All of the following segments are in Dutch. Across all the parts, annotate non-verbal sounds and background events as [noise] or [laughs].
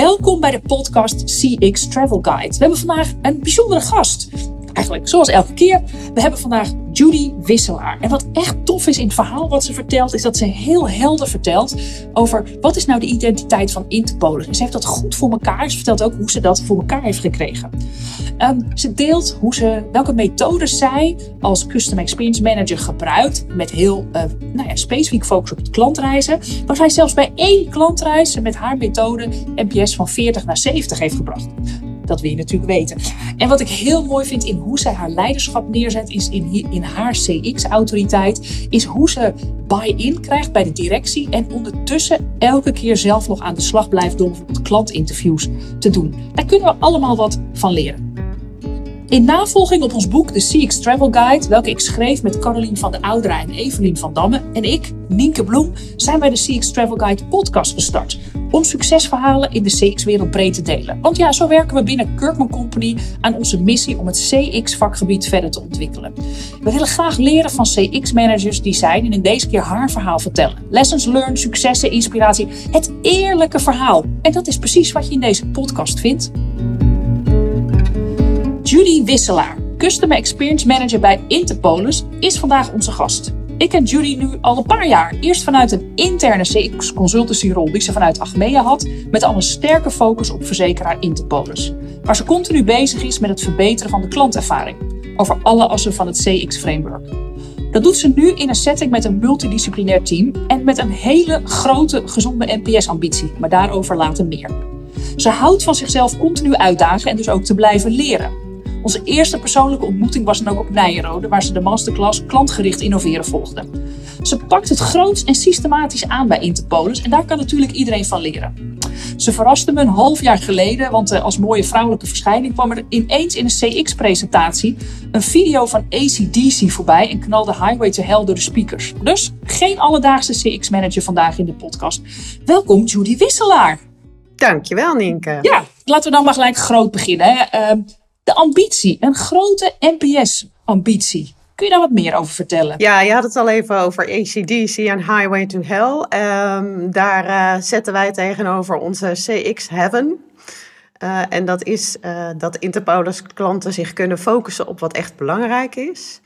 Welkom bij de podcast CX Travel Guide. We hebben vandaag een bijzondere gast. Eigenlijk zoals elke keer. We hebben vandaag Judy Wisselaar. En wat echt tof is in het verhaal wat ze vertelt, is dat ze heel helder vertelt over wat is nou de identiteit van Interpolis. En ze heeft dat goed voor elkaar. Ze vertelt ook hoe ze dat voor elkaar heeft gekregen. Um, ze deelt hoe ze, welke methodes zij als Custom Experience Manager gebruikt. Met heel uh, nou ja, specifiek focus op het klantreizen. Waar zij zelfs bij één klantreis met haar methode NPS van 40 naar 70 heeft gebracht. Dat wil je natuurlijk weten. En wat ik heel mooi vind in hoe zij haar leiderschap neerzet, is in, in haar CX-autoriteit, is hoe ze buy-in krijgt bij de directie en ondertussen elke keer zelf nog aan de slag blijft door bijvoorbeeld klantinterviews te doen. Daar kunnen we allemaal wat van leren. In navolging op ons boek The CX Travel Guide, welke ik schreef met Caroline van der Oudera en Evelien van Damme, en ik, Nienke Bloem, zijn wij de CX Travel Guide podcast gestart. Om succesverhalen in de CX-wereld breed te delen. Want ja, zo werken we binnen Kirkman Company aan onze missie om het CX-vakgebied verder te ontwikkelen. We willen graag leren van CX-managers die zijn en in deze keer haar verhaal vertellen. Lessons learned, successen, inspiratie, het eerlijke verhaal. En dat is precies wat je in deze podcast vindt. Judy Wisselaar, Customer Experience Manager bij Interpolis, is vandaag onze gast. Ik ken Judy nu al een paar jaar. Eerst vanuit een interne CX consultancyrol die ze vanuit Achmea had, met al een sterke focus op verzekeraar Interpolis. Waar ze continu bezig is met het verbeteren van de klantervaring. Over alle assen van het CX-framework. Dat doet ze nu in een setting met een multidisciplinair team en met een hele grote gezonde NPS-ambitie, maar daarover later meer. Ze houdt van zichzelf continu uitdagen en dus ook te blijven leren. Onze eerste persoonlijke ontmoeting was dan ook op Nijenrode, waar ze de masterclass klantgericht innoveren volgde. Ze pakt het groots en systematisch aan bij Interpolis en daar kan natuurlijk iedereen van leren. Ze verraste me een half jaar geleden, want eh, als mooie vrouwelijke verschijning kwam er ineens in een CX-presentatie een video van ACDC voorbij en knalde Highway to Hell door de speakers. Dus geen alledaagse CX-manager vandaag in de podcast. Welkom Judy Wisselaar. Dankjewel Nienke. Ja, laten we dan maar gelijk groot beginnen. Hè. Ehm, de ambitie, een grote NPS-ambitie. Kun je daar wat meer over vertellen? Ja, je had het al even over ACDC en Highway to Hell. Um, daar uh, zetten wij tegenover onze CX Heaven. Uh, en dat is uh, dat Interpolis klanten zich kunnen focussen op wat echt belangrijk is.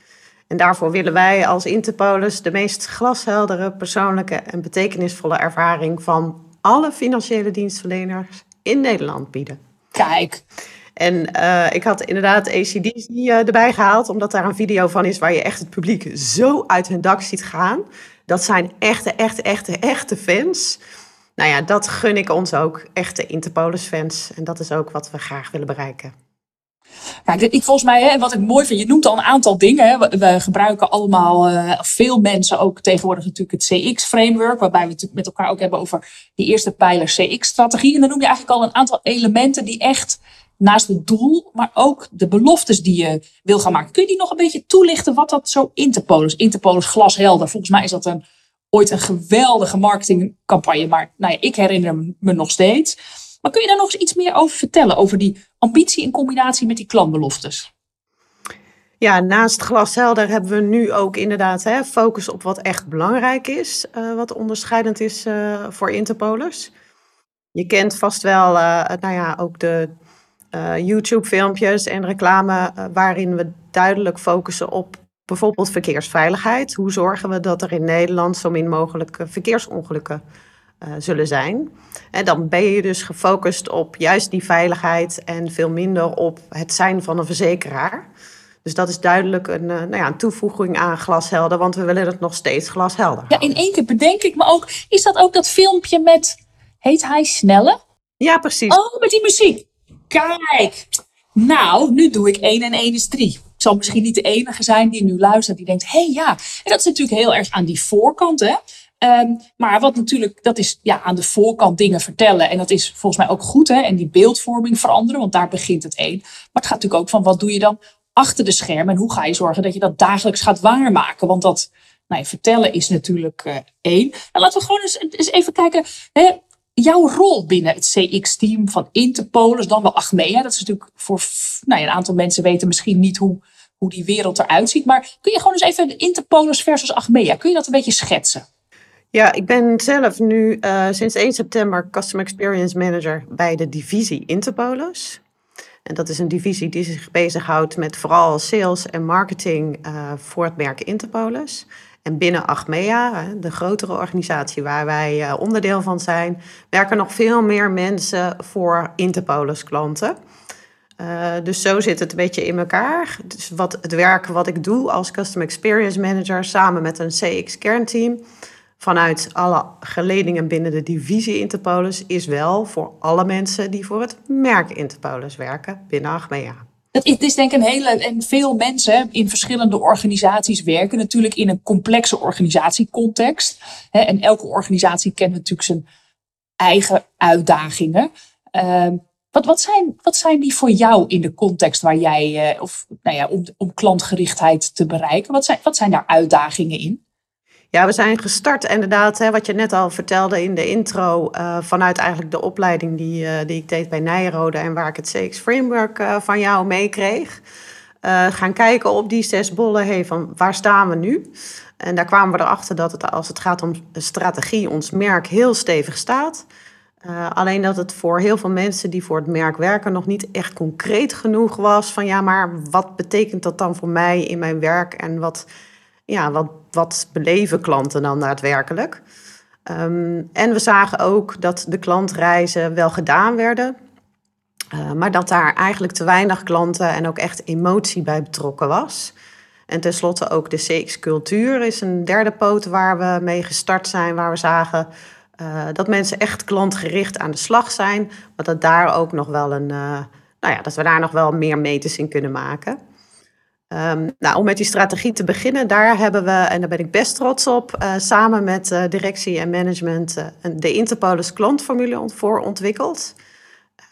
En daarvoor willen wij als Interpolis de meest glasheldere, persoonlijke en betekenisvolle ervaring van alle financiële dienstverleners in Nederland bieden. Kijk. En uh, ik had inderdaad ACDC eh, erbij gehaald, omdat daar een video van is waar je echt het publiek zo uit hun dak ziet gaan. Dat zijn echte, echte, echte, echte fans. Nou ja, dat gun ik ons ook, echte Interpolis-fans. En dat is ook wat we graag willen bereiken. Kijk, ik, volgens mij, hè, wat ik mooi vind, je noemt al een aantal dingen. We, gebruiken allemaal, uh, veel mensen ook tegenwoordig natuurlijk het CX-framework, waarbij we het met elkaar ook hebben over die eerste pijler CX-strategie. En dan noem je eigenlijk al een aantal elementen die echt naast het doel, maar ook de beloftes die je wil gaan maken. Kun je die nog een beetje toelichten wat dat zo Interpol is? Interpol is glashelder. Volgens mij is dat een, ooit een geweldige marketingcampagne, maar nou ja, ik herinner me nog steeds. Maar kun je daar nog eens iets meer over vertellen, over die ambitie in combinatie met die klantbeloftes? Ja, naast glashelder hebben we nu ook inderdaad hè, focus op wat echt belangrijk is, uh, wat onderscheidend is uh, voor Interpolers. Je kent vast wel, uh, nou ja, ook de YouTube-filmpjes en reclame uh, waarin we duidelijk focussen op bijvoorbeeld verkeersveiligheid. Hoe zorgen we dat er in Nederland zo min mogelijk verkeersongelukken uh, zullen zijn? En dan ben je dus gefocust op juist die veiligheid en veel minder op het zijn van een verzekeraar. Dus dat is duidelijk een, nou ja, een toevoeging aan glashelder, want we willen het nog steeds glashelder. Ja, in één keer bedenk ik me ook, is dat ook dat filmpje met, heet hij Snelle? Ja, precies. Oh, met die muziek. Kijk, nou, nu doe ik 1 en 1 is 3. Ik zal misschien niet de enige zijn die nu luistert, die denkt, hé hey, ja. En dat is natuurlijk heel erg aan die voorkant, hè. Um, maar wat natuurlijk, dat is ja, aan de voorkant dingen vertellen. En dat is volgens mij ook goed, hè. En die beeldvorming veranderen, want daar begint het één. Maar het gaat natuurlijk ook van, wat doe je dan achter de schermen? En hoe ga je zorgen dat je dat dagelijks gaat waarmaken? Want dat, nou vertellen is natuurlijk uh, één. En laten we gewoon eens, eens even kijken. Hè, jouw rol binnen het CX-team van Interpolis, dan wel Achmea. Dat is natuurlijk voor nou ja, een aantal mensen weten misschien niet hoe, hoe die wereld eruit ziet. Maar kun je gewoon eens even Interpolis versus Achmea, kun je dat een beetje schetsen? Ja, ik ben zelf nu uh, sinds 1 september Customer Experience Manager bij de divisie Interpolis. En dat is een divisie die zich bezighoudt met vooral sales en marketing uh, voor het merk Interpolis. En binnen Achmea, de grotere organisatie waar wij uh, onderdeel van zijn, werken nog veel meer mensen voor Interpolis klanten. Uh, dus zo zit het een beetje in elkaar. Dus wat, het werk wat ik doe als Customer Experience Manager samen met een CX-kernteam vanuit alle geledingen binnen de divisie Interpolis is wel voor alle mensen die voor het merk Interpolis werken binnen Achmea. Het is denk ik een hele. En veel mensen in verschillende organisaties werken natuurlijk in een complexe organisatiecontext. En elke organisatie kent natuurlijk zijn eigen uitdagingen. Ehm, wat, wat, zijn, wat zijn die voor jou in de context waar jij, eh, of nou ja, om, om klantgerichtheid te bereiken? Wat zijn, wat zijn daar uitdagingen in? Ja, we zijn gestart inderdaad, hè, wat je net al vertelde in de intro, uh, vanuit eigenlijk de opleiding die, uh, die ik deed bij Nijrode en waar ik het CX Framework uh, van jou meekreeg. gaan kijken op die zes bollen, hey, van waar staan we nu? En daar kwamen we erachter dat het, als het gaat om strategie, ons merk heel stevig staat. alleen dat het voor heel veel mensen die voor het merk werken nog niet echt concreet genoeg was van ja, maar wat betekent dat dan voor mij in mijn werk en wat ja, wat, wat beleven klanten dan daadwerkelijk? Um, en we zagen ook dat de klantreizen wel gedaan werden, uh, maar dat daar eigenlijk te weinig klanten en ook echt emotie bij betrokken was. En tenslotte ook de CX-cultuur is een derde poot waar we mee gestart zijn, waar we zagen uh, dat mensen echt klantgericht aan de slag zijn, maar dat daar ook nog wel een, uh, nou ja, dat we daar nog wel meer meters in kunnen maken. Um, nou, om met die strategie te beginnen, daar hebben we, en daar ben ik best trots op, uh, samen met uh, directie en management uh, de Interpolis klantformule voor ontwikkeld.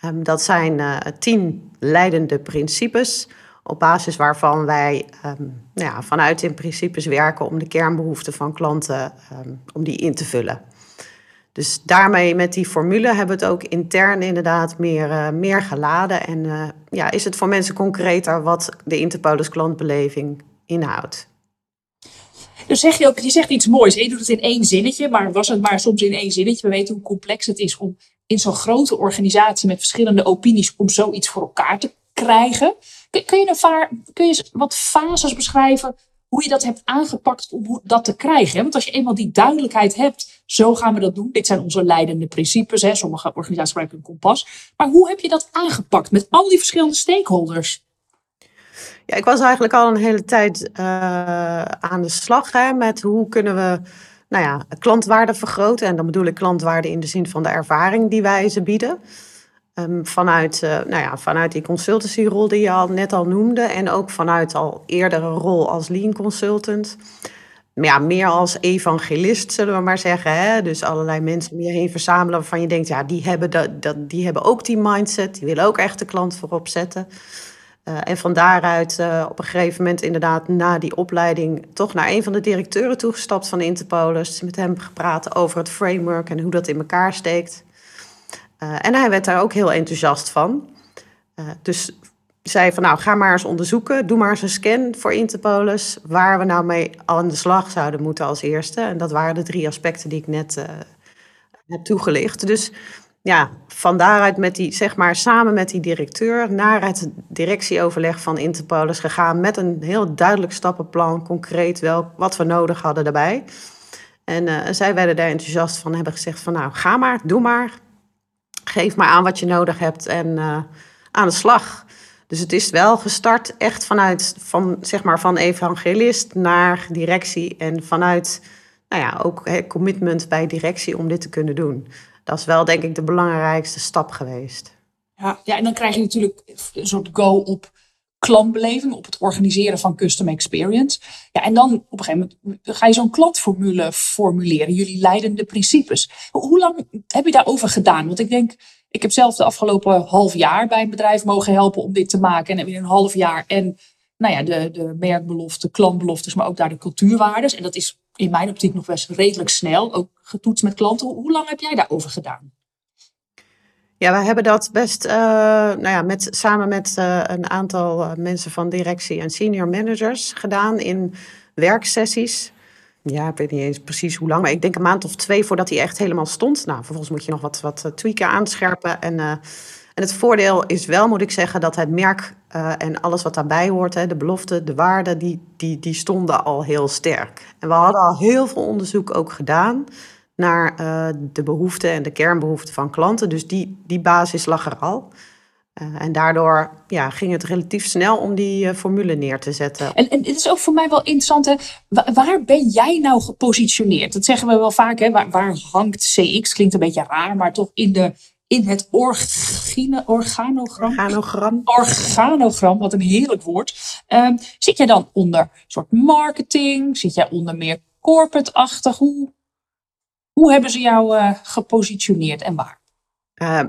Um, dat zijn tien leidende principes, op basis waarvan wij um, nou ja, vanuit in principes werken om de kernbehoeften van klanten om die in te vullen. Dus daarmee met die formule hebben we het ook intern inderdaad meer, uh, meer geladen. En uh, ja, is het voor mensen concreter wat de Interpolis klantbeleving inhoudt. Dus zeg je ook, je zegt iets moois. Je doet het in één zinnetje, maar was het maar soms in één zinnetje. We weten hoe complex het is om in zo'n grote organisatie met verschillende opinies om zoiets voor elkaar te krijgen. Kun, je, een kun je wat fases beschrijven hoe je dat hebt aangepakt om dat te krijgen. Want als je eenmaal die duidelijkheid hebt, zo gaan we dat doen. Dit zijn onze leidende principes. Hè. Sommige organisaties gebruiken een kompas. Maar hoe heb je dat aangepakt met al die verschillende stakeholders? Ja, ik was eigenlijk al een hele tijd uh, aan de slag hè, met hoe kunnen we nou ja, klantwaarde vergroten. En dan bedoel ik klantwaarde in de zin van de ervaring die wij ze bieden. Um, vanuit, uh, nou ja, vanuit die consultancyrol die je al net al noemde. En ook vanuit al eerdere rol als lean consultant. Maar ja, meer als evangelist, zullen we maar zeggen. Hè? Dus allerlei mensen om je heen verzamelen waarvan je denkt, ja, die hebben, dat, dat, die hebben ook die mindset. Die willen ook echt de klant voorop zetten. Uh, en van daaruit uh, op een gegeven moment inderdaad na die opleiding toch naar een van de directeuren toegestapt van Interpolis. Met hem gepraat over het framework en hoe dat in elkaar steekt. Uh, en hij werd daar ook heel enthousiast van. Uh, dus zei van nou, ga maar eens onderzoeken. Doe maar eens een scan voor Interpolis. Waar we nou mee aan de slag zouden moeten als eerste. En dat waren de drie aspecten die ik net uh, heb toegelicht. Dus ja, van daaruit met die, zeg maar, samen met die directeur naar het directieoverleg van Interpolis gegaan. Met een heel duidelijk stappenplan, concreet wel wat we nodig hadden daarbij. En zij werden daar enthousiast van, hebben gezegd van nou, ga maar, doe maar geef maar aan wat je nodig hebt en uh, aan de slag. Dus het is wel gestart echt vanuit van, zeg maar, van evangelist naar directie en vanuit nou ja, ook commitment bij directie om dit te kunnen doen. Dat is wel denk ik de belangrijkste stap geweest. Ja, ja en dan krijg je natuurlijk een soort go op klantbeleving, op het organiseren van custom experience. Ja, en dan op een gegeven moment ga je zo'n klantformule formuleren, jullie leidende principes. Hoe lang heb je daarover gedaan? Want ik denk, ik heb zelf de afgelopen half jaar bij een bedrijf mogen helpen om dit te maken. En in een half jaar en nou ja, de, de merkbelofte, klantbeloftes, maar ook daar de cultuurwaardes. En dat is in mijn optiek nog best redelijk snel, ook getoetst met klanten. Hoe lang heb jij daarover gedaan? Ja, we hebben dat best uh, nou ja, met, samen met uh, een aantal uh, mensen van directie en senior managers gedaan in werksessies. ja, ik weet niet eens precies hoe lang, maar ik denk een maand of twee voordat hij echt helemaal stond. Nou, vervolgens moet je nog wat, wat tweaken, aanscherpen. En, en het voordeel is wel, moet ik zeggen, dat het merk en alles wat daarbij hoort, hè, de belofte, de waarden, die, die, die stonden al heel sterk. En we hadden al heel veel onderzoek ook gedaan naar uh, de behoeften en de kernbehoeften van klanten. Dus die, die basis lag er al. Uh, en daardoor ja, ging het relatief snel om die uh, formule neer te zetten. En, en het is ook voor mij wel interessant, hè? Waar, waar, ben jij nou gepositioneerd? Dat zeggen we wel vaak, hè? Waar, waar, hangt CX? Klinkt een beetje raar, maar toch in, de, in het orgine, organogram. Organogram. Organogram, wat een heerlijk woord. Uh, zit jij dan onder soort marketing? Zit jij onder meer corporate-achtig? Hoe, hoe hebben ze jou uh, gepositioneerd en waar? Uh,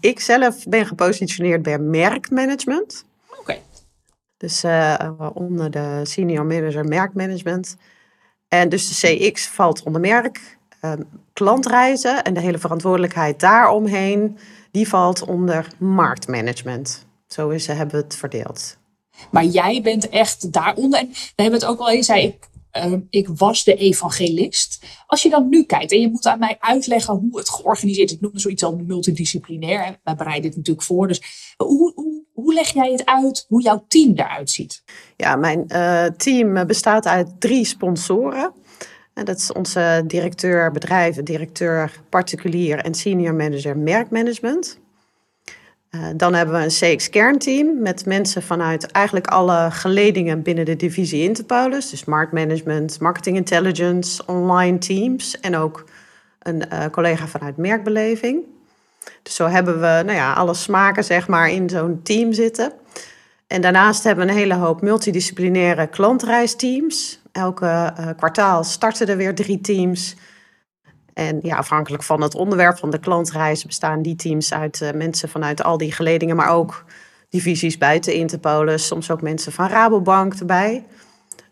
ik zelf ben gepositioneerd bij merkmanagement. Oké. Okay. Dus uh, onder de senior manager merkmanagement. En dus de CX valt onder merk. Uh, klantreizen en de hele verantwoordelijkheid daaromheen, die valt onder marktmanagement. Zo is, hebben we het verdeeld. Maar jij bent echt daaronder. En we hebben het ook al eens, zei ik ik was de evangelist. Als je dan nu kijkt en je moet aan mij uitleggen hoe het georganiseerd is. Ik noemde zoiets al multidisciplinair. Wij bereiden dit natuurlijk voor. Dus hoe, hoe, hoe leg jij het uit hoe jouw team eruit ziet? Ja, mijn uh, team bestaat uit drie sponsoren. En dat is onze directeur bedrijven, directeur particulier en senior manager merkmanagement. Uh, dan hebben we een CX-kernteam met mensen vanuit eigenlijk alle geledingen binnen de divisie Interpolis. Dus marktmanagement, marketing intelligence, online teams en ook een uh, collega vanuit merkbeleving. Dus zo hebben we nou ja, alle smaken zeg maar, in zo'n team zitten. En daarnaast hebben we een hele hoop multidisciplinaire klantreisteams. Elke uh, kwartaal starten er weer drie teams en ja, afhankelijk van het onderwerp van de klantreizen bestaan die teams uit uh, mensen vanuit al die geledingen, maar ook divisies buiten Interpolis, soms ook mensen van Rabobank erbij.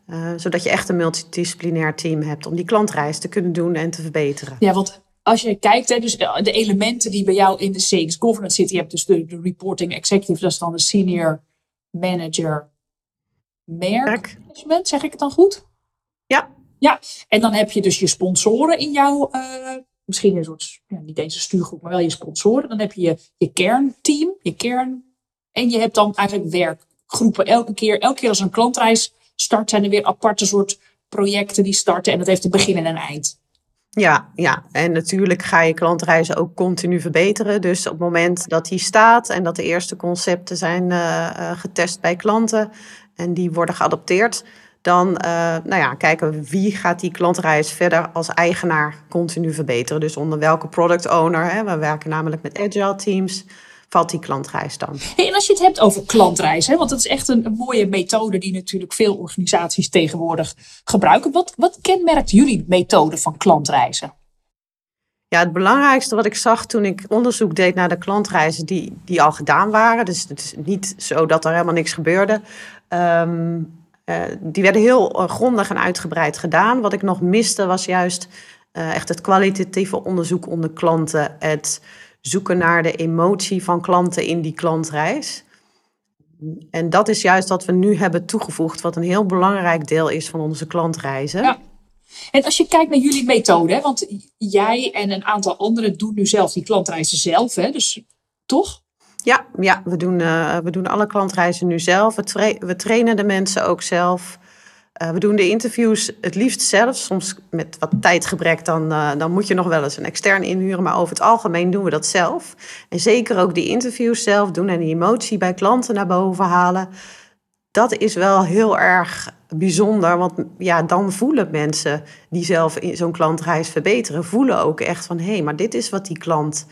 Uh, zodat je echt een multidisciplinair team hebt om die klantreis te kunnen doen en te verbeteren. Ja, want als je kijkt, hè, dus de elementen die bij jou in de CX Governance zitten, je hebt dus de, de reporting executive, dat is dan de senior manager merk management, zeg ik het dan goed? Ja, ja, en dan heb je dus je sponsoren in jouw, uh, misschien een soort, ja, niet eens een stuurgroep, maar wel je sponsoren. Dan heb je je, kernteam, je kern. En je hebt dan eigenlijk werkgroepen. Elke keer, elke keer als een klantreis start, zijn er weer aparte soort projecten die starten. En dat heeft een begin en een eind. Ja, ja, en natuurlijk ga je klantreizen ook continu verbeteren. Dus op het moment dat die staat en dat de eerste concepten zijn uh, getest bij klanten en die worden geadopteerd, dan uh, nou ja, kijken we wie gaat die klantreis verder als eigenaar continu verbeteren. Dus onder welke product owner, hè, we werken namelijk met agile teams, valt die klantreis dan. Hey, en als je het hebt over klantreis, hè, want dat is echt een, een, mooie methode die natuurlijk veel organisaties tegenwoordig gebruiken. Wat, wat kenmerkt jullie methode van klantreizen? Ja, het belangrijkste wat ik zag toen ik onderzoek deed naar de klantreizen die, die al gedaan waren. Dus het is niet zo dat er helemaal niks gebeurde. Um, uh, die werden heel uh, grondig en uitgebreid gedaan. Wat ik nog miste was juist uh, echt het kwalitatieve onderzoek onder klanten. Het zoeken naar de emotie van klanten in die klantreis. En dat is juist wat we nu hebben toegevoegd, wat een heel belangrijk deel is van onze klantreizen. Ja. En als je kijkt naar jullie methode, hè, want jij en een aantal anderen doen nu zelf die klantreizen zelf, hè, dus toch? Ja, ja we, doen, uh, we doen alle klantreizen nu zelf. We, we trainen de mensen ook zelf. Uh, we doen de interviews het liefst zelf. Soms met wat tijdgebrek, dan, uh, dan moet je nog wel eens een extern inhuren. Maar over het algemeen doen we dat zelf. En zeker ook die interviews zelf doen en die emotie bij klanten naar boven halen. Dat is wel heel erg bijzonder. Want ja, dan voelen mensen die zelf in zo'n klantreis verbeteren, voelen ook echt van hé, hey, maar dit is wat die klant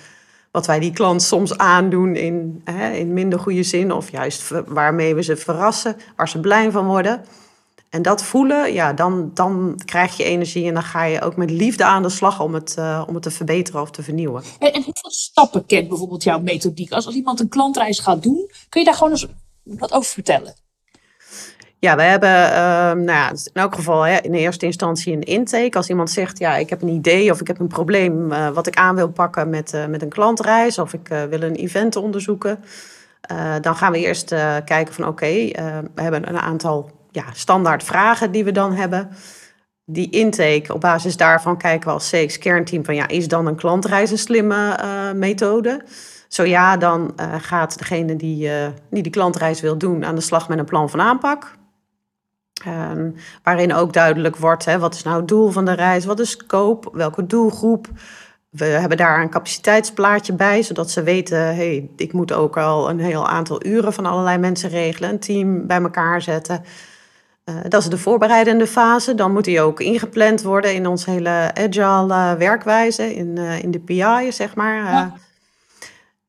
wat wij die klant soms aandoen in, hè, in minder goede zin, of juist waarmee we ze verrassen, waar ze blij van worden. En dat voelen, ja, dan, dan krijg je energie en dan ga je ook met liefde aan de slag om het, uh, om het te verbeteren of te vernieuwen. En, en hoeveel stappen kent bijvoorbeeld jouw methodiek? Als, als iemand een klantreis gaat doen, kun je daar gewoon eens wat over vertellen? Ja, we hebben uh, nou ja, in elk geval hè, in eerste instantie een intake. Als iemand zegt, ja, ik heb een idee of ik heb een probleem uh, wat ik aan wil pakken met, uh, met een klantreis of ik uh, wil een event onderzoeken. dan gaan we eerst kijken van oké, we hebben een aantal ja, standaard vragen die we dan hebben. die intake, op basis daarvan kijken we als CX kernteam van ja, is dan een klantreis een slimme methode? Zo ja, dan gaat degene die, die de klantreis wil doen aan de slag met een plan van aanpak. Um, waarin ook duidelijk wordt, hè, wat is nou het doel van de reis, wat is scope, welke doelgroep. We hebben daar een capaciteitsplaatje bij, zodat ze weten, hey, ik moet ook al een heel aantal uren van allerlei mensen regelen, een team bij elkaar zetten. Uh, dat is de voorbereidende fase. Dan moet die ook ingepland worden in ons hele agile werkwijze, in, in de PI, zeg maar. Ja.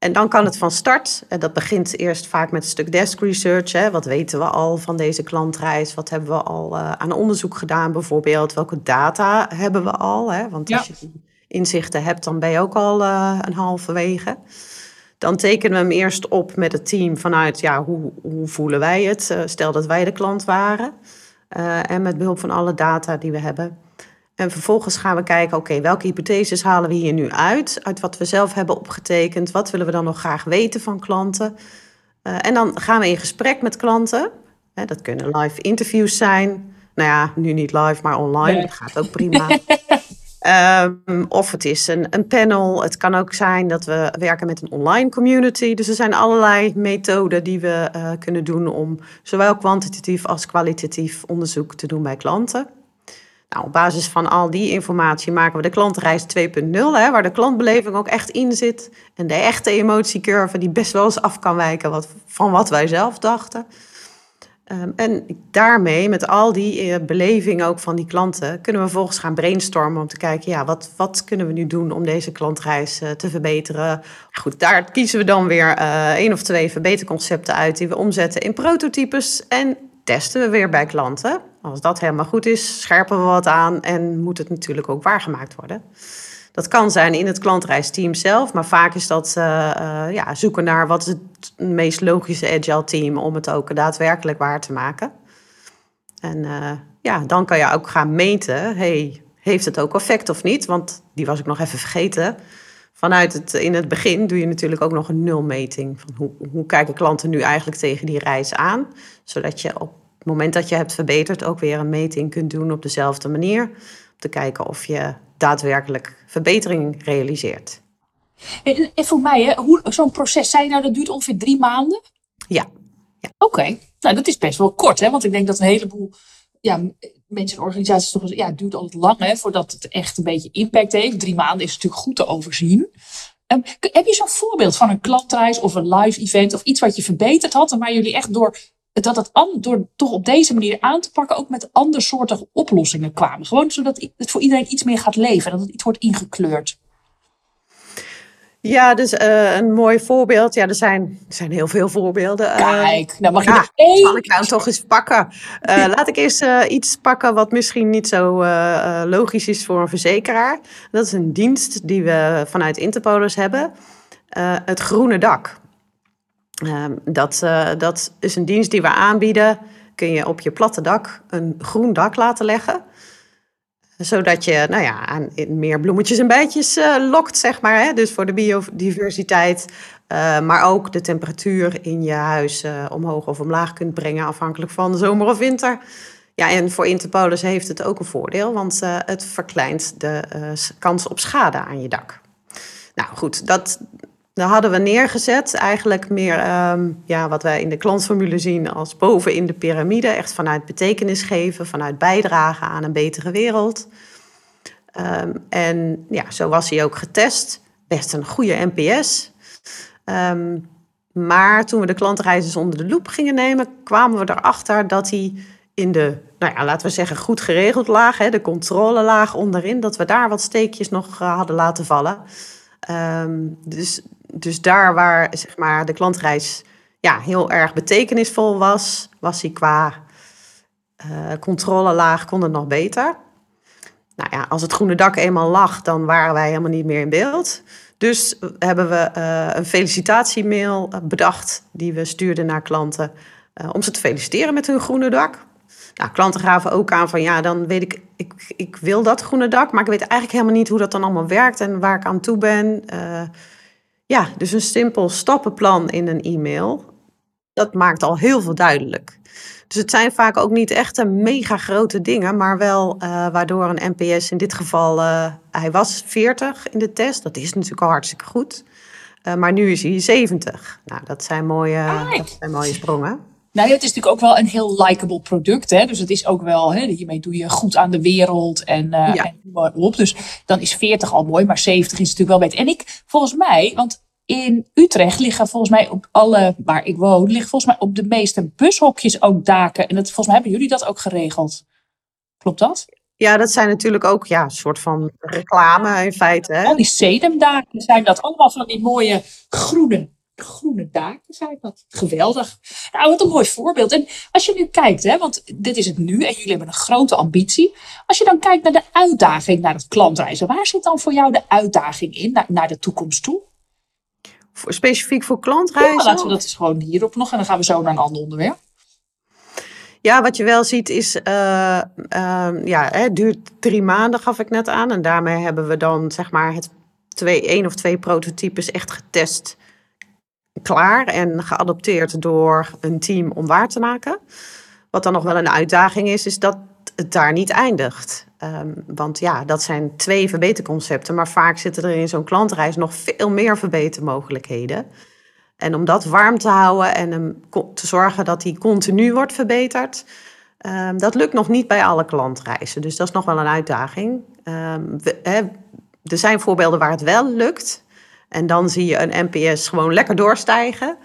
En dan kan het van start. En dat begint eerst vaak met een stuk desk research. Hè. Wat weten we al van deze klantreis? Wat hebben we al uh, aan onderzoek gedaan bijvoorbeeld? Welke data hebben we al? Hè? Want als je inzichten hebt, dan ben je ook al uh, een halverwege. Dan tekenen we hem eerst op met het team vanuit ja, hoe, hoe voelen wij het? Uh, stel dat wij de klant waren. en met behulp van alle data die we hebben. En vervolgens gaan we kijken, oké, welke hypotheses halen we hier nu uit? Uit wat we zelf hebben opgetekend. Wat willen we dan nog graag weten van klanten? Uh, en dan gaan we in gesprek met klanten. Hè, dat kunnen live interviews zijn. Nou ja, nu niet live, maar online. Dat gaat ook prima. um, [laughs] of het is een, een panel. Het kan ook zijn dat we werken met een online community. Dus er zijn allerlei methoden die we uh, kunnen doen om zowel kwantitatief als kwalitatief onderzoek te doen bij klanten. Nou, op basis van al die informatie maken we de klantreis 2.0, waar de klantbeleving ook echt in zit. En de echte emotiecurve die best wel eens af kan wijken wat, van wat wij zelf dachten. Um, en daarmee, met al die uh, beleving ook van die klanten, kunnen we vervolgens gaan brainstormen om te kijken, ja, wat, wat kunnen we nu doen om deze klantreis uh, te verbeteren? Goed, daar kiezen we dan weer uh, één of twee verbeterconcepten uit die we omzetten in prototypes en testen we weer bij klanten. Als dat helemaal goed is, scherpen we wat aan en moet het natuurlijk ook waargemaakt worden. Dat kan zijn in het klantreisteam zelf, maar vaak is dat uh, uh, ja, zoeken naar wat is het meest logische agile team om het ook daadwerkelijk waar te maken. En uh, ja, dan kan je ook gaan meten, hey, heeft het ook effect of niet? Want die was ik nog even vergeten. Vanuit het, in het begin doe je natuurlijk ook nog een nulmeting. Van hoe, hoe kijken klanten nu eigenlijk tegen die reis aan? Zodat je op het moment dat je hebt verbeterd ook weer een meting kunt doen op dezelfde manier. Om te kijken of je daadwerkelijk verbetering realiseert. En, en voor mij, zo'n proces, zei nou, dat duurt ongeveer drie maanden? Ja. ja. Oké, okay. nou dat is best wel kort, hè? want ik denk dat een heleboel ja, mensen en organisaties toch ja, het duurt altijd lang hè, voordat het echt een beetje impact heeft. Drie maanden is natuurlijk goed te overzien. Um, heb je zo'n voorbeeld van een klantreis of een live event of iets wat je verbeterd had en waar jullie echt door dat het door toch op deze manier aan te pakken ook met andersoortige oplossingen kwamen. Gewoon zodat het voor iedereen iets meer gaat leven, dat het iets wordt ingekleurd. Ja, dus uh, een mooi voorbeeld. Ja, er zijn, er zijn heel veel voorbeelden. Eh, Kijk, nou mag je ja, er één. Zal ik nou toch eens pakken? Uh, [laughs] laat ik eerst iets pakken wat misschien niet zo logisch is voor een verzekeraar. Dat is een dienst die we vanuit Interpolis hebben. het groene dak. Ehm, dat, dat is een dienst die we aanbieden. Kun je op je platte dak een groen dak laten leggen zodat je nou ja, aan meer bloemetjes en bijtjes uh, lokt, zeg maar. Hè? Dus voor de biodiversiteit. Uh, maar ook de temperatuur in je huis omhoog of omlaag kunt brengen, afhankelijk van zomer of winter. Ja, en voor Interpolis heeft het ook een voordeel, want het verkleint de kans op schade aan je dak. Nou goed, dat, dat hadden we neergezet. Eigenlijk meer um, ja, wat wij in de klantformule zien als boven in de piramide. Echt vanuit betekenis geven, vanuit bijdragen aan een betere wereld. Um, en ja, zo was hij ook getest. Best een goede NPS. Um, maar toen we de klantreizers onder de loep gingen nemen, kwamen we erachter dat hij in de, nou ja, laten we zeggen, goed geregeld laag, hè, de controlelaag onderin, dat we daar wat steekjes nog uh, hadden laten vallen. Dus dus daar waar zeg maar, de klantreis ja, heel erg betekenisvol was, was hij qua uh, controlelaag kon het nog beter. Nou ja, als het groene dak eenmaal lag, dan waren wij helemaal niet meer in beeld. Dus hebben we uh, een felicitatiemail bedacht die we stuurden naar klanten om ze te feliciteren met hun groene dak. Nou, klanten gaven ook aan van ja, dan weet ik, ik, ik wil dat groene dak, maar ik weet eigenlijk helemaal niet hoe dat dan allemaal werkt en waar ik aan toe ben. Ja, dus een simpel stappenplan in een e-mail. dat maakt al heel veel duidelijk. Dus het zijn vaak ook niet echt mega grote dingen, maar wel uh, waardoor een NPS in dit geval, uh, hij was 40 in de test, dat is natuurlijk al hartstikke goed. Uh, maar nu is hij 70. Nou, dat zijn mooie, dat zijn mooie sprongen. Nou, het is natuurlijk ook wel een heel likable product. Hè? Dus het is ook wel, hè, hiermee doe je goed aan de wereld en, uh, ja. en op. Dus dan is 40 al mooi, maar 70 is natuurlijk wel beter. En ik, volgens mij, want in Utrecht liggen volgens mij op alle waar ik woon, liggen volgens mij op de meeste bushokjes ook daken. En dat, volgens mij hebben jullie dat ook geregeld. Klopt dat? Ja, dat zijn natuurlijk ook ja, een soort van reclame in feite. Hè? Al die sedumdaken zijn dat allemaal van die mooie groene, groene daken zijn dat. Geweldig. Nou, wat een mooi voorbeeld. En als je nu kijkt, hè, want dit is het nu en jullie hebben een grote ambitie. Als je dan kijkt naar de uitdaging, naar het klantreizen. Waar zit dan voor jou de uitdaging in, naar, naar de toekomst toe? Voor, specifiek voor klantreizen? Ja, laten we dat is gewoon hierop nog en dan gaan we zo naar een ander onderwerp. Ja, wat je wel ziet is, uh, uh, ja, het duurt drie maanden, gaf ik net aan. En daarmee hebben we dan zeg maar het twee, één of twee prototypes echt getest, klaar en geadopteerd door een team om waar te maken. Wat dan nog wel een uitdaging is, is dat het daar niet eindigt. Um, want ja, dat zijn twee verbeterconcepten, maar vaak zitten er in zo'n klantreis nog veel meer verbetermogelijkheden. En om dat warm te houden en hem te zorgen dat hij continu wordt verbeterd, um, dat lukt nog niet bij alle klantreizen. Dus dat is nog wel een uitdaging. He, er zijn voorbeelden waar het wel lukt. En dan zie je een NPS gewoon lekker doorstijgen.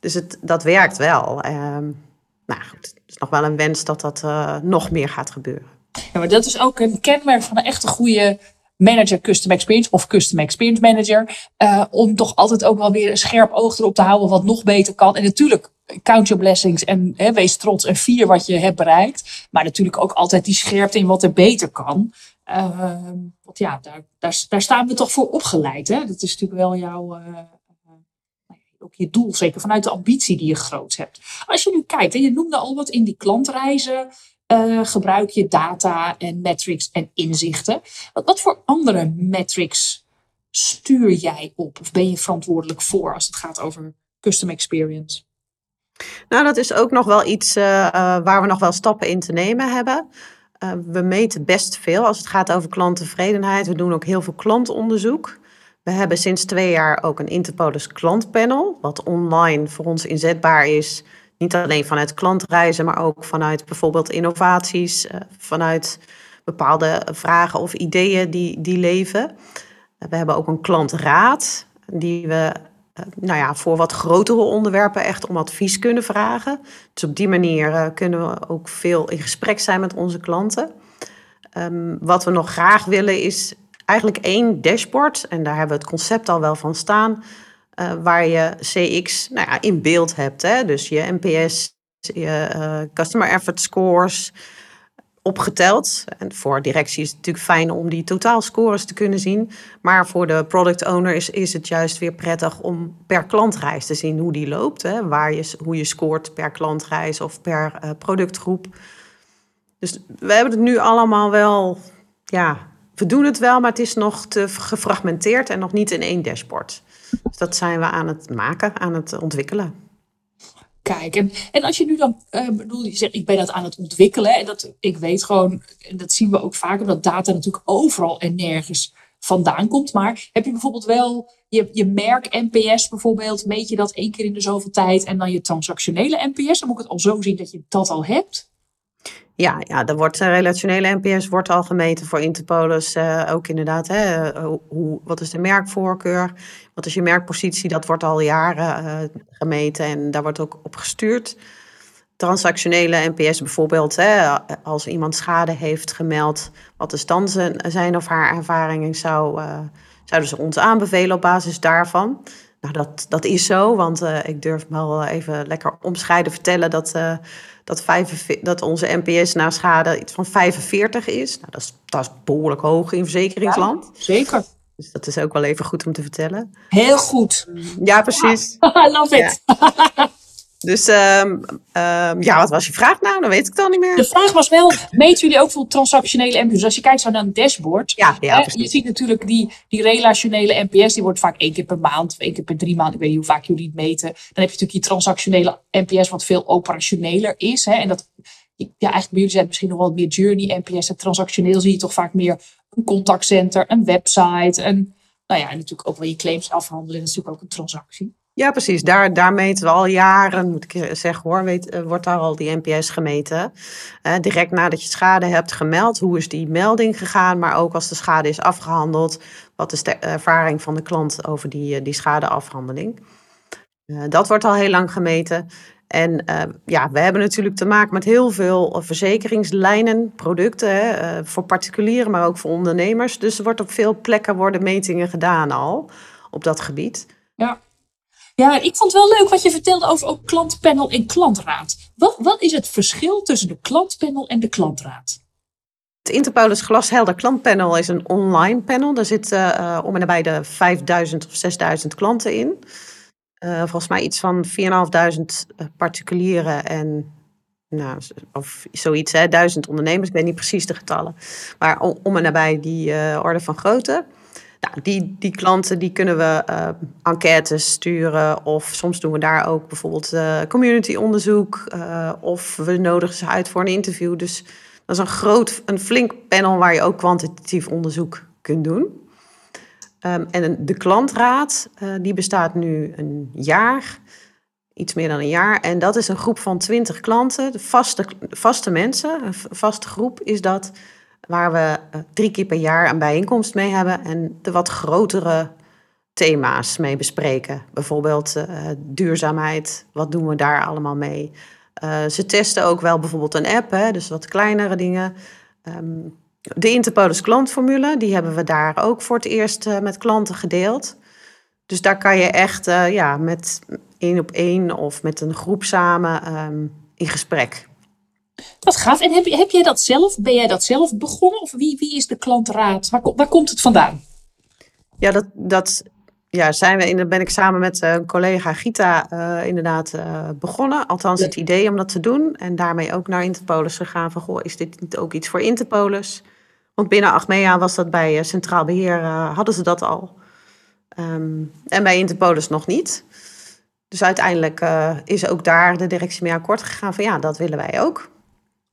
Dus het, dat werkt wel. Um, nou goed, het is nog wel een wens dat dat uh, nog meer gaat gebeuren. Ja, maar dat is ook een kenmerk van een echte goede manager custom experience of custom experience manager. Uh, om toch altijd ook wel weer een scherp oog erop te houden wat nog beter kan. En natuurlijk count your blessings en wees trots en vier wat je hebt bereikt. Maar natuurlijk ook altijd die scherpte in wat er beter kan. Uh, want ja, daar, daar, staan we toch voor opgeleid. Hè? Dat is natuurlijk wel jouw, uh, ook je doel, zeker vanuit de ambitie die je groot hebt. Als je nu kijkt, en je noemde al wat in die klantreizen, uh, gebruik je data en metrics en inzichten. Wat, wat voor andere metrics stuur jij op of ben je verantwoordelijk voor als het gaat over custom experience? Nou, dat is ook nog wel iets waar we nog wel stappen in te nemen hebben. Uh, we meten best veel als het gaat over klanttevredenheid. We doen ook heel veel klantonderzoek. We hebben sinds twee jaar ook een Interpolis klantpanel, wat online voor ons inzetbaar is niet alleen vanuit klantreizen, maar ook vanuit bijvoorbeeld innovaties, uh, vanuit bepaalde vragen of ideeën die, die leven. We hebben ook een klantraad, die we nou ja, voor wat grotere onderwerpen echt om advies kunnen vragen. Dus op die manier kunnen we ook veel in gesprek zijn met onze klanten. Um, wat we nog graag willen is eigenlijk één dashboard, en daar hebben we het concept al wel van staan uh, waar je CX nou ja, in beeld hebt. Hè? Dus je NPS, je Customer Effort Scores opgeteld. En voor directie is het natuurlijk fijn om die totaalscores te kunnen zien. Maar voor de product owner is, is het juist weer prettig om per klantreis te zien hoe die loopt. Hè? Waar je, hoe je scoort per klantreis of per uh, productgroep. Dus we hebben het nu allemaal wel, ja, we doen het wel, maar het is nog te gefragmenteerd en nog niet in één dashboard. Dus dat zijn we aan het maken, aan het ontwikkelen. Kijk, en, als je nu dan, uh, bedoel, je zegt ik ben dat aan het ontwikkelen. En dat, ik weet gewoon, en dat zien we ook vaker, dat data natuurlijk overal en nergens vandaan komt. Maar heb je bijvoorbeeld wel je, je merk NPS bijvoorbeeld, meet je dat één keer in de zoveel tijd en dan je transactionele NPS? Dan moet ik het al zo zien dat je dat al hebt. Ja, ja, er wordt uh, relationele NPS wordt al gemeten voor Interpolis. Uh, ook inderdaad, hè, hoe, wat is de merkvoorkeur? Wat is je merkpositie? Dat wordt al jaren gemeten en daar wordt ook op gestuurd. Transactionele NPS bijvoorbeeld, hè, als iemand schade heeft gemeld, wat is dan zijn, of haar ervaring? Zou, zouden ze ons aanbevelen op basis daarvan? Nou, dat, dat is zo, want ik durf wel even lekker omscheiden vertellen dat dat, 45, dat onze NPS na schade iets van 45 is. Nou, dat, is dat is behoorlijk hoog in verzekeringsland. Ja, zeker. Dus dat is ook wel even goed om te vertellen. Heel goed. Ja, precies. [laughs] I love it. Ja. [laughs] Dus ehm, ehm, ja, wat was je vraag nou? Dan weet ik het al niet meer. De vraag was wel, meten jullie ook veel transactionele NPS? Dus als je kijkt zo naar een dashboard, Ja, ja, hè, precies. je ziet natuurlijk die, die relationele NPS, die wordt vaak één keer per maand of één keer per drie maanden. Ik weet niet hoe vaak jullie het meten. Dan heb je natuurlijk die transactionele NPS, wat veel operationeler is. Hè? En dat, ja, eigenlijk bij jullie zijn misschien nog wel meer journey NPS. En transactioneel zie je toch vaak meer een contactcenter, een website. En, nou ja, en natuurlijk ook wel je claims afhandelen. Dat is natuurlijk ook een transactie. Ja, precies. Daar, daar meten we al jaren, moet ik zeggen hoor, weet, eh, wordt daar al die NPS gemeten. Direct nadat je schade hebt gemeld, hoe is die melding gegaan, maar ook als de schade is afgehandeld, wat is de ervaring van de klant over die, eh, die schadeafhandeling. Eh, dat wordt al heel lang gemeten. En eh, ja, we hebben natuurlijk te maken met heel veel verzekeringslijnen, producten, hè, voor particulieren, maar ook voor ondernemers. Dus er wordt op veel plekken worden metingen gedaan al op dat gebied. Ja. Ja, ik vond het wel leuk wat je vertelde over ook klantpanel en klantraad. Wat, wat is het verschil tussen de klantpanel en de klantraad? Het Interpolis Glashelder klantpanel is een online panel. Daar zitten eh, om en nabij de 5000 of 6000 klanten in. Eh, volgens mij iets van 4500 eh, particulieren en nou, of zoiets, hè, 1000 ondernemers. Ik weet niet precies de getallen. Maar om, en nabij die orde van grootte. Nou, die, die klanten die kunnen we eh, enquêtes sturen of soms doen we daar ook bijvoorbeeld eh community onderzoek eh, of we nodigen ze uit voor een interview. Dus dat is een groot, een flink panel waar je ook kwantitatief onderzoek kunt doen. Ehm, en de klantraad, die bestaat nu een jaar, iets meer dan een jaar. En dat is een groep van 20 klanten, de vaste, vaste mensen, een vaste groep is dat, waar we eh, drie keer per jaar een bijeenkomst mee hebben en de wat grotere thema's mee bespreken. Bijvoorbeeld eh, duurzaamheid, wat doen we daar allemaal mee? Eh, ze testen ook wel bijvoorbeeld een app, hè, dus wat kleinere dingen. Ehm, de Interpolis klantformule, die hebben we daar ook voor het eerst met klanten gedeeld. Dus daar kan je echt ja, met één op één of met een groep samen ehm, in gesprek. Wat gaaf. En heb, heb jij dat zelf? Ben jij dat zelf begonnen? Of wie, wie is de klantraad? Waar, ko- waar komt het vandaan? Ja, dat, dat ja, zijn we in, ben ik samen met eh, een collega Gita eh, inderdaad eh, begonnen. Althans, het idee om dat te doen. En daarmee ook naar Interpolis gegaan van, goh, is dit niet ook iets voor Interpolis? Want binnen Achmea was dat bij eh, Centraal Beheer, eh, hadden ze dat al. Ehm, en bij Interpolis nog niet. Dus uiteindelijk eh, is ook daar de directie mee akkoord gegaan van, ja, dat willen wij ook.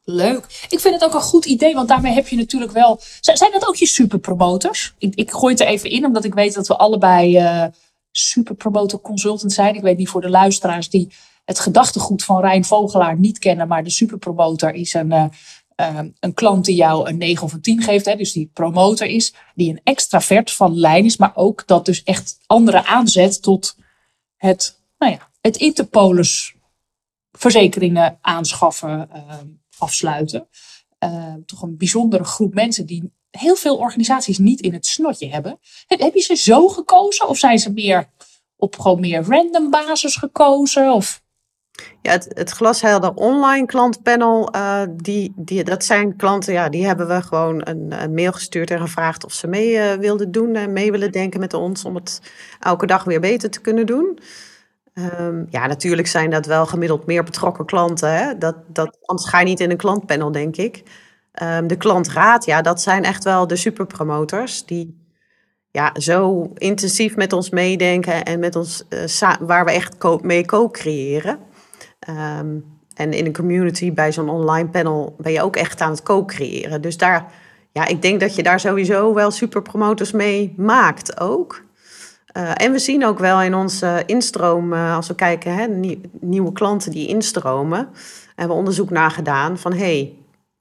Leuk. Ik vind het ook een goed idee, want daarmee heb je natuurlijk wel. Zijn, dat ook je superpromoters? Ik, ik gooi het er even in, omdat ik weet dat we allebei eh superpromotor consultant zijn. Ik weet niet voor de luisteraars die het gedachtegoed van Rijn Vogelaar niet kennen, maar de superpromotor is een, eh, eh, een klant die jou een 9 of een 10 geeft. Hè, dus die promotor is, die een extravert van lijn is, maar ook dat dus echt anderen aanzet tot het, nou ja, het Interpolis verzekeringen aanschaffen, eh, afsluiten. Eh, toch een bijzondere groep mensen die heel veel organisaties niet in het snotje hebben. Heb, je ze zo gekozen of zijn ze meer op gewoon meer random basis gekozen? Of Ja, het, het glashelder online klantpanel, eh, die, die, dat zijn klanten, ja, die hebben we gewoon een, een mail gestuurd en gevraagd of ze mee eh, wilden doen en mee willen denken met ons om het elke dag weer beter te kunnen doen. Ehm, ja, natuurlijk zijn dat wel gemiddeld meer betrokken klanten. Hè? Dat, dat, anders ga je niet in een klantpanel, denk ik. Ehm, de klantraad, ja, dat zijn echt wel de superpromoters die ja, zo intensief met ons meedenken en met ons, eh, waar we echt co- mee co-creëren. Ehm, en in een community bij zo'n online panel ben je ook echt aan het co-creëren. Dus daar, ja, ik denk dat je daar sowieso wel superpromoters mee maakt ook. Eh, en we zien ook wel in onze instroom, eh, als we kijken, hè, nie- nieuwe klanten die instromen, hebben we onderzoek naar gedaan van hey,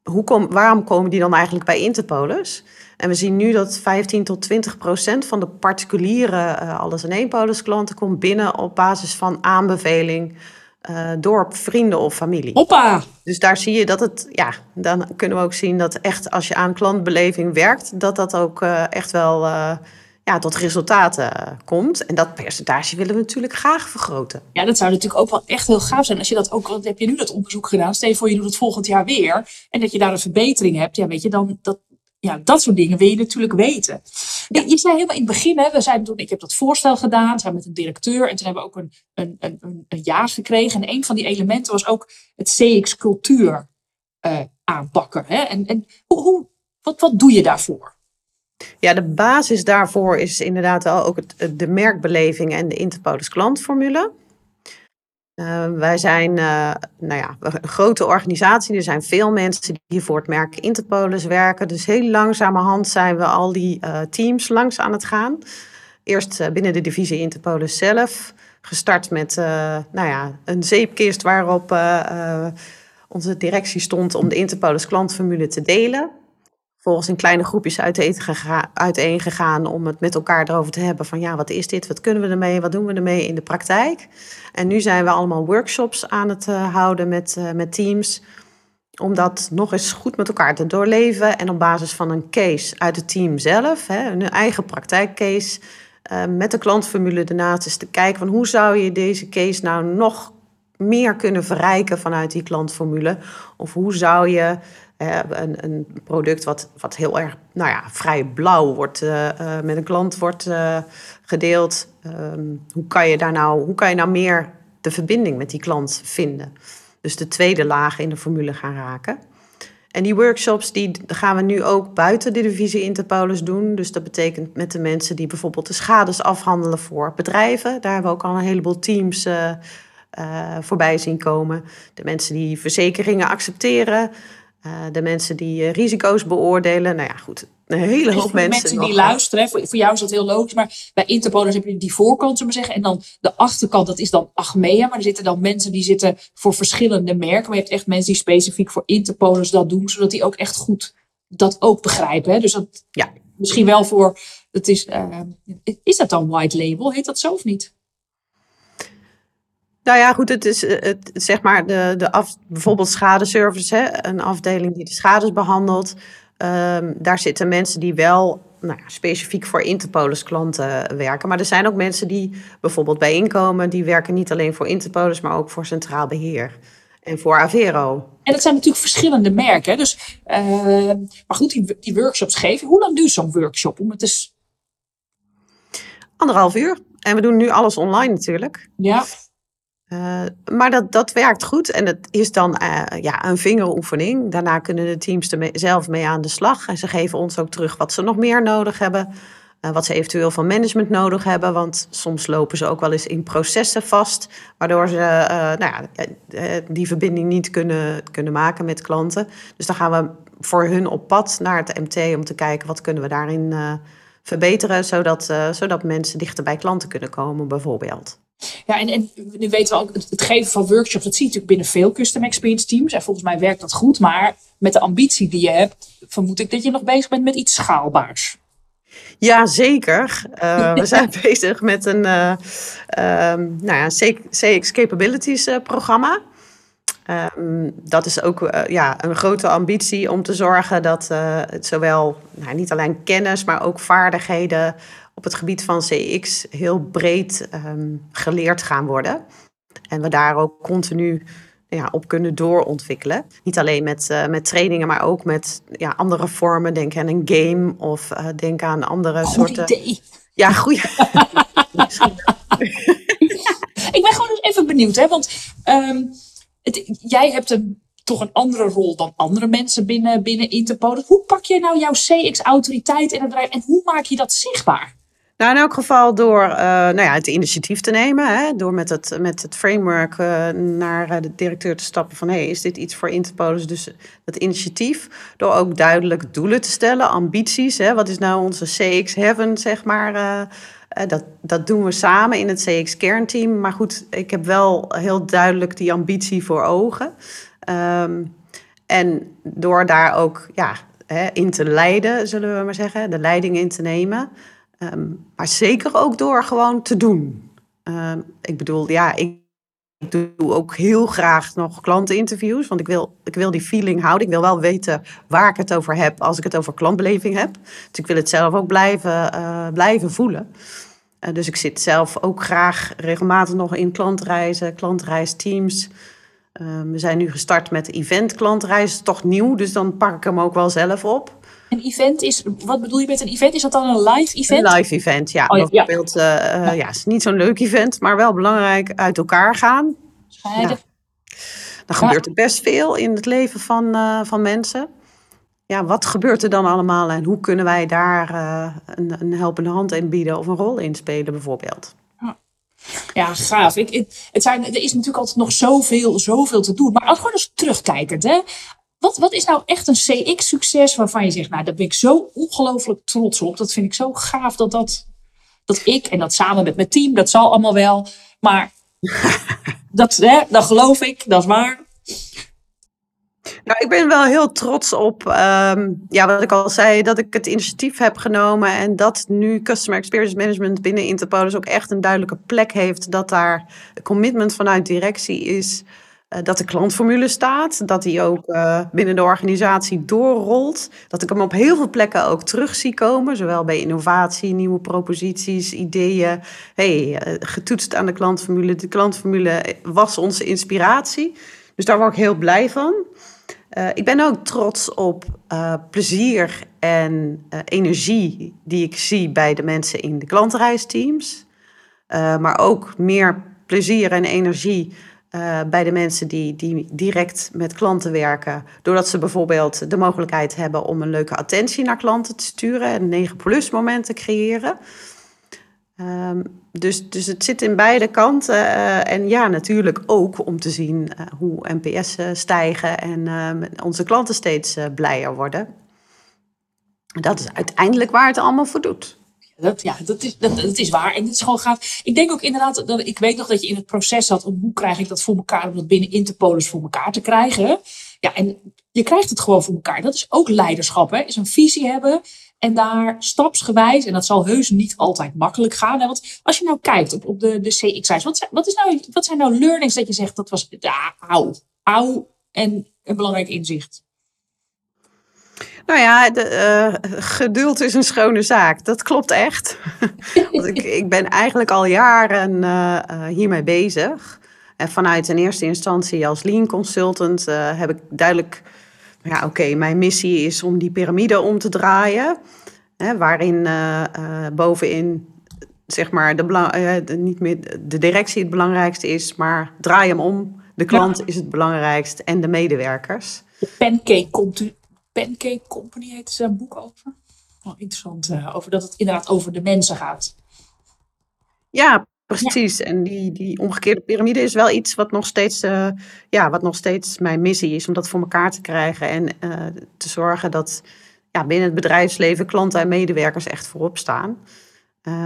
hoe kom, waarom komen die dan eigenlijk bij Interpolis? En we zien nu dat 15 tot 20 procent van de particuliere eh, alles in één polis klanten komt binnen op basis van aanbeveling door vrienden of familie. hoppa! Dus daar zie je dat het, ja, dan kunnen we ook zien dat echt als je aan klantbeleving werkt, dat dat ook echt wel ja, tot resultaten eh, komt. En dat percentage willen we natuurlijk graag vergroten. Ja, dat zou natuurlijk ook wel echt heel gaaf zijn. Als je dat ook, want heb je nu dat onderzoek gedaan. Stel je voor, je doet het volgend jaar weer. En dat je daar een verbetering hebt. Ja, weet je, dan dat ja, dat soort dingen wil je natuurlijk weten. Je, je zei helemaal in het begin, hè, we zijn toen, ik heb dat voorstel gedaan, zijn met een directeur en toen hebben we ook een, een, een, een jaar gekregen. En een van die elementen was ook het CX-cultuur uh, aanpakken. Hè? En, en hoe, hoe, wat, wat doe je daarvoor? Ja, de basis daarvoor is inderdaad wel ook het, de merkbeleving en de Interpolis klantformule. Uh, wij zijn uh, nou ja, een grote organisatie. Er zijn veel mensen die voor het merk Interpolis werken. Dus heel langzamerhand zijn we al die uh, teams langs aan het gaan. Eerst binnen de divisie Interpolis zelf. Gestart met nou ja, een zeepkist waarop onze directie stond om de Interpolis klantformule te delen volgens in kleine groepjes uiteen gegaan om het met elkaar erover te hebben van ja, wat is dit, wat kunnen we ermee, wat doen we ermee in de praktijk. En nu zijn we allemaal workshops aan het uh, houden met, uh, met teams om dat nog eens goed met elkaar te doorleven en op basis van een case uit het team zelf, hè, een eigen praktijkcase, uh, met de klantformule ernaast eens te kijken van hoe zou je deze case nou nog meer kunnen verrijken vanuit die klantformule? Of hoe zou je een, een, product wat, wat heel erg, nou ja, vrij blauw wordt, uh, uh, met een klant wordt uh, gedeeld. Um, hoe, kan je daar nou, hoe kan je nou meer de verbinding met die klant vinden? Dus de tweede laag in de formule gaan raken. En die workshops die gaan we nu ook buiten de divisie Interpolis doen. Dus dat betekent met de mensen die bijvoorbeeld de schades afhandelen voor bedrijven. Daar hebben we ook al een heleboel teams voorbij zien komen. De mensen die verzekeringen accepteren. Uh, de mensen die uh, risico's beoordelen. Nou ja, goed. Een hele hoop mensen. Mensen die luisteren, voor, voor, jou is dat heel logisch. Maar bij Interpolis heb je die voorkant, zullen we zeggen. En dan de achterkant, dat is dan Achmea. Maar er zitten dan mensen die zitten voor verschillende merken. Maar je hebt echt mensen die specifiek voor Interpolis dat doen. Zodat die ook echt goed dat ook begrijpen. Hè? Dus dat ja. misschien wel voor. Dat is, uh, is dat dan white label? Heet dat zo of niet? Nou ja, goed, het is eh, het, zeg maar de, de af, bijvoorbeeld schadeservice, hè, een afdeling die de schades behandelt. Um, daar zitten mensen die wel nou specifiek voor Interpolis klanten werken. Maar er zijn ook mensen die bijvoorbeeld bij inkomen, die werken niet alleen voor Interpolis, maar ook voor Centraal Beheer en voor Avero. En dat zijn natuurlijk verschillende merken. Dus, uh, maar goed, die, die workshops geven. Hoe lang duurt zo'n workshop? Om het eens... Anderhalf uur. En we doen nu alles online natuurlijk. Ja. Uh, maar dat, dat werkt goed en het is dan uh, ja, een vingeroefening. Daarna kunnen de teams er zelf mee aan de slag. En ze geven ons ook terug wat ze nog meer nodig hebben. Uh, wat ze eventueel van management nodig hebben. Want soms lopen ze ook wel eens in processen vast. Waardoor ze nou ja, die verbinding niet kunnen, kunnen maken met klanten. Dus dan gaan we voor hun op pad naar het MT om te kijken wat kunnen we daarin verbeteren. Zodat, zodat mensen dichter bij klanten kunnen komen bijvoorbeeld. Ja, en, nu weten we ook, het, geven van workshops, dat zie je natuurlijk binnen veel custom experience teams. En volgens mij werkt dat goed, maar met de ambitie die je hebt, vermoed ik dat je nog bezig bent met iets schaalbaars. Ja, zeker. Uh, we zijn [laughs] bezig met een uh, um, nou ja, CX Capabilities uh, programma. Um, dat is ook ja, een grote ambitie om te zorgen dat het zowel nou, niet alleen kennis, maar ook vaardigheden op het gebied van CX heel breed um, geleerd gaan worden. En we daar ook continu ja, op kunnen doorontwikkelen. Niet alleen met, uh, met trainingen, maar ook met ja, andere vormen. Denk aan een game of uh, denk aan andere Goed soorten. Idee. Ja, goed. [laughs] [laughs] Ik ben gewoon even benieuwd, hè? want um, het, jij hebt een toch een andere rol dan andere mensen binnen, binnen Interpol. Hoe pak je nou jouw CX-autoriteit in het bedrijf en hoe maak je dat zichtbaar? Nou, in elk geval door uh, nou ja, het initiatief te nemen. Hè? Door met het, met het framework uh, naar uh, de directeur te stappen van... hey, is dit iets voor Interpolis? Dus het initiatief. Door ook duidelijk doelen te stellen, ambities. Hè? Wat is nou onze CX Heaven, zeg maar... dat, dat doen we samen in het CX-kernteam. Maar goed, ik heb wel heel duidelijk die ambitie voor ogen. Um, en door daar ook ja, in te leiden, zullen we maar zeggen, de leiding in te nemen... Um, maar zeker ook door gewoon te doen. Um, ik bedoel, ja, ik, doe ook heel graag nog klanteninterviews. Want ik wil, ik wil die feeling houden. Ik wil wel weten waar ik het over heb als ik het over klantbeleving heb. Dus ik wil het zelf ook blijven, uh, blijven voelen. Uh, dus ik zit zelf ook graag regelmatig nog in klantreizen, klantreisteams. Um, we zijn nu gestart met event klantreizen. Toch nieuw, dus dan pak ik hem ook wel zelf op. Een event is, wat bedoel je met een event? Is dat dan een live event? Een live event, ja. Oh, ja. Bijvoorbeeld, eh, eh, ja. het is niet zo'n leuk event, maar wel belangrijk uit elkaar gaan. Scheiden. Dan gebeurt er best veel in het leven van, eh, van mensen. Ja, wat gebeurt er dan allemaal en hoe kunnen wij daar een, een helpende hand in bieden of een rol in spelen bijvoorbeeld? Ja, gaaf. Ik, ik- het zijn, er is natuurlijk altijd nog zoveel, zoveel te doen. Maar als gewoon eens terugkijkend, hè. Wat, wat is nou echt een CX-succes waarvan je zegt, nou, daar ben ik zo ongelooflijk trots op. Dat vind ik zo gaaf dat dat, dat ik, en dat samen met mijn team, dat zal allemaal wel. Maar [laughs] dat, hè, dat geloof ik, dat is waar. Nou, ik ben wel heel trots op, ehm, ja, wat ik al zei, dat ik het initiatief heb genomen en dat nu Customer Experience Management binnen Interpolis ook echt een duidelijke plek heeft. Dat daar een commitment vanuit directie is, dat de klantformule staat, dat die ook eh, binnen de organisatie doorrolt. Dat ik hem op heel veel plekken ook terug zie komen, zowel bij innovatie, nieuwe proposities, ideeën. Hey, eh, getoetst aan de klantformule. De klantformule was onze inspiratie. Dus daar word ik heel blij van. Ik ben ook trots op plezier en energie die ik zie bij de mensen in de klantreisteams. maar ook meer plezier en energie bij de mensen die, die direct met klanten werken. Doordat ze bijvoorbeeld de mogelijkheid hebben om een leuke attentie naar klanten te sturen en 9 plus momenten creëren. Um, dus, dus het zit in beide kanten. Uh, en ja, natuurlijk ook om te zien uh, hoe NPS stijgen en onze klanten steeds blijer worden. Dat is uiteindelijk waar het allemaal voor doet. Dat, ja, dat is, dat, is waar. En het is gewoon gaaf. Ik denk ook inderdaad, dat, ik weet nog dat je in het proces zat om hoe krijg ik dat voor elkaar, om dat binnen Interpolis voor elkaar te krijgen. Ja, en je krijgt het gewoon voor elkaar. Dat is ook leiderschap, hè? Is een visie hebben en daar stapsgewijs, en dat zal heus niet altijd makkelijk gaan. Hè? Want als je nou kijkt op, op de, de CX-reis, wat, zijn, wat, is nou, wat zijn nou learnings dat je zegt dat was ja, auw en een belangrijk inzicht? Nou ja, de, uh, geduld is een schone zaak. Dat klopt echt. [laughs] Want ik, ik ben eigenlijk al jaren uh, hiermee bezig. En vanuit in eerste instantie als lean consultant uh, heb ik duidelijk ja, oké, okay, mijn missie is om die piramide om te draaien. Hè, waarin bovenin zeg maar de, de, niet meer de directie het belangrijkste is, maar draai hem om. De klant ja. is het belangrijkst en de medewerkers. De Pancake, Pancake Company heet een boek over. Oh, interessant, over dat het inderdaad over de mensen gaat. Ja, Precies, ja. en die, die omgekeerde piramide is wel iets wat nog, steeds, uh, ja, wat nog steeds mijn missie is om dat voor elkaar te krijgen en uh, te zorgen dat ja, binnen het bedrijfsleven klanten en medewerkers echt voorop staan.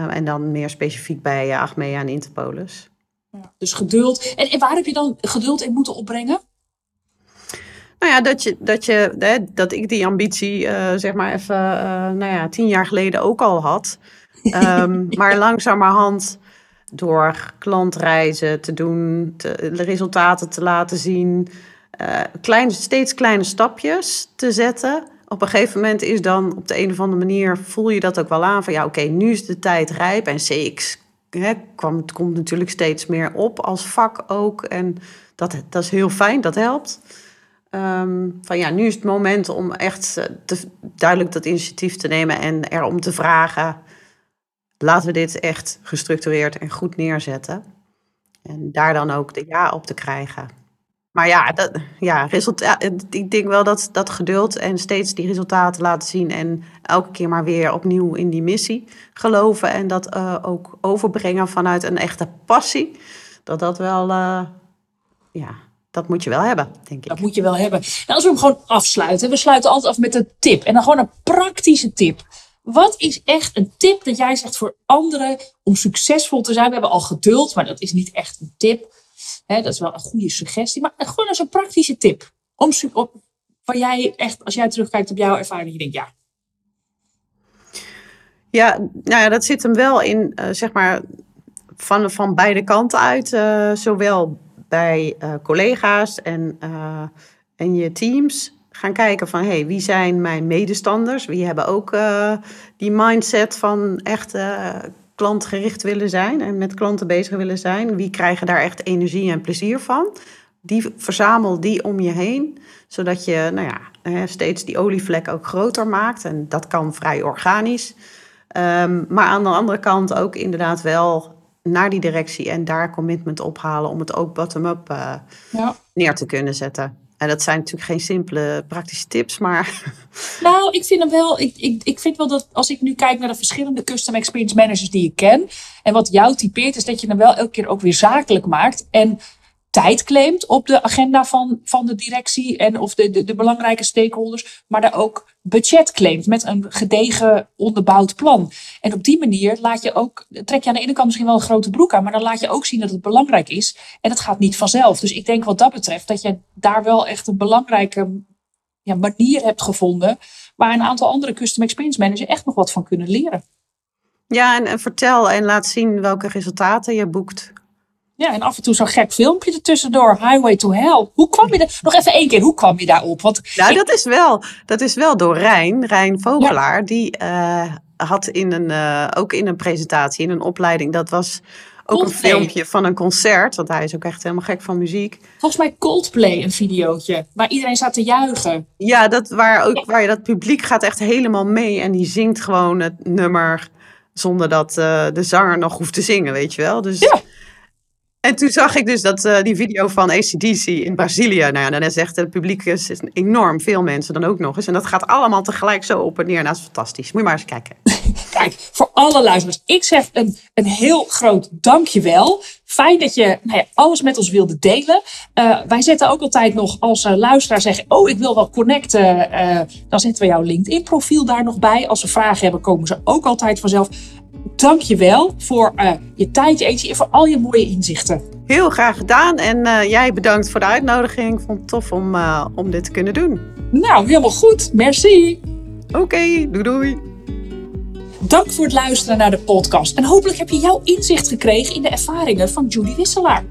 En dan meer specifiek bij Achmea en Interpolis. Ja, dus geduld. En, en waar heb je dan geduld in moeten opbrengen? Nou ja, dat, je, dat, je, hè, dat ik die ambitie, zeg maar even, nou ja, tien jaar geleden ook al had. [laughs] Um, maar langzamerhand door klantreizen te doen, te, de resultaten te laten zien, uh, klein, steeds kleine stapjes te zetten. Op een gegeven moment is dan op de een of andere manier voel je dat ook wel aan van ja, oké, okay, nu is de tijd rijp en CX hè, kwam, het komt natuurlijk steeds meer op als vak ook en dat, dat is heel fijn, dat helpt. Um, van ja, nu is het moment om echt te, duidelijk dat initiatief te nemen en erom te vragen laten we dit echt gestructureerd en goed neerzetten. En daar dan ook de ja op te krijgen. Maar ja, dat, ja resultaat, ik denk wel dat, dat geduld en steeds die resultaten laten zien. En elke keer maar weer opnieuw in die missie geloven. En dat uh, ook overbrengen vanuit een echte passie. Dat dat wel, uh, ja, dat moet je wel hebben, denk ik. Dat moet je wel hebben. Nou, als we hem gewoon afsluiten. We sluiten altijd af met een tip. En dan gewoon een praktische tip. Wat is echt een tip dat jij zegt voor anderen om succesvol te zijn? We hebben al geduld, maar dat is niet echt een tip. He, dat is wel een goede suggestie. Maar gewoon als een praktische tip. Om, op, waar jij echt, als jij terugkijkt op jouw ervaring, je denkt ja. Ja, nou ja, dat zit hem wel in, uh, zeg maar, van, van beide kanten uit. Uh, zowel bij uh, collega's en, en je teams gaan kijken van hey, wie zijn mijn medestanders? Wie hebben ook uh, die mindset van echt klantgericht willen zijn en met klanten bezig willen zijn? Wie krijgen daar echt energie en plezier van? Die verzamel die om je heen, zodat je nou ja, steeds die olievlek ook groter maakt. En dat kan vrij organisch. Um, maar aan de andere kant ook inderdaad wel naar die directie en daar commitment ophalen om het ook bottom-up uh, ja. neer te kunnen zetten. En dat zijn natuurlijk geen simpele praktische tips, maar. [laughs] Nou, ik vind hem wel. Ik, ik, ik vind wel dat als ik nu kijk naar de verschillende custom experience managers die ik ken. En wat jou typeert, is dat je hem wel elke keer ook weer zakelijk maakt. En tijd claimt op de agenda van, van de directie en of de, de, belangrijke stakeholders, maar daar ook budget claimt met een gedegen onderbouwd plan. En op die manier laat je ook, trek je aan de ene kant misschien wel een grote broek aan, maar dan laat je ook zien dat het belangrijk is en het gaat niet vanzelf. Dus ik denk wat dat betreft dat je daar wel echt een belangrijke ja, manier hebt gevonden waar een aantal andere custom experience managers echt nog wat van kunnen leren. Ja, en vertel en laat zien welke resultaten je boekt ja, en af en toe zo'n gek filmpje ertussendoor. Highway to Hell. Hoe kwam je er? Nog even één keer, hoe kwam je daarop? Want nou, dat, is wel, dat is wel door Rijn, Rijn Vogelaar. Die uh, had in een, uh, ook in een presentatie, in een opleiding, dat was ook een filmpje van een concert. Want hij is ook echt helemaal gek van muziek. Volgens mij Coldplay, een videootje. Waar iedereen staat te juichen. Ja, dat, waar, ook, waar je dat publiek gaat echt helemaal mee. En die zingt gewoon het nummer zonder dat uh, de zanger nog hoeft te zingen, weet je wel. Dus ja. En toen zag ik dus dat uh, die video van ACDC in Brazilië. Nou ja, dan zegt het publiek is, enorm veel mensen dan ook nog eens. En dat gaat allemaal tegelijk zo op en neer. Nou, dat is fantastisch. Moet je maar eens kijken. [laughs] Kijk, voor alle luisteraars. Ik zeg een, een heel groot dankjewel. Fijn dat je nou ja, alles met ons wilde delen. Uh, wij zetten ook altijd nog als luisteraar zeggen... oh, ik wil wel connecten. Dan zetten we jouw LinkedIn profiel daar nog bij. Als we vragen hebben, komen ze ook altijd vanzelf dank je wel voor uh, je tijd, je en voor al je mooie inzichten. Heel graag gedaan. En uh, jij bedankt voor de uitnodiging. Ik vond het tof om, uh, om dit te kunnen doen. Nou, helemaal goed. Merci. Oké, okay, doei doei. Dank voor het luisteren naar de podcast. En hopelijk heb je jouw inzicht gekregen in de ervaringen van Judy Wisselaar.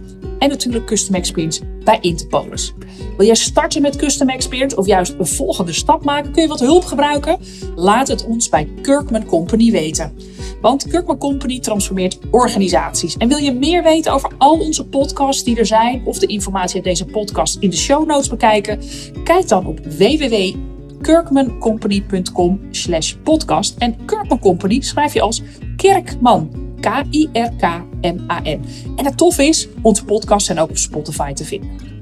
En natuurlijk Custom Experience bij Interpolis. Wil jij starten met Custom Experience of juist een volgende stap maken? Kun je wat hulp gebruiken? Laat het ons bij Kirkman Company weten. Want Kirkman Company transformeert organisaties. En wil je meer weten over al onze podcasts die er zijn of de informatie uit deze podcast in de show notes bekijken? Kijk dan op www.kirkmancompany.com slash podcast. En Kirkman Company schrijf je als Kerkman. K-I-R-K-M-A-N. En het tof is, onze podcasts zijn ook op Spotify te vinden.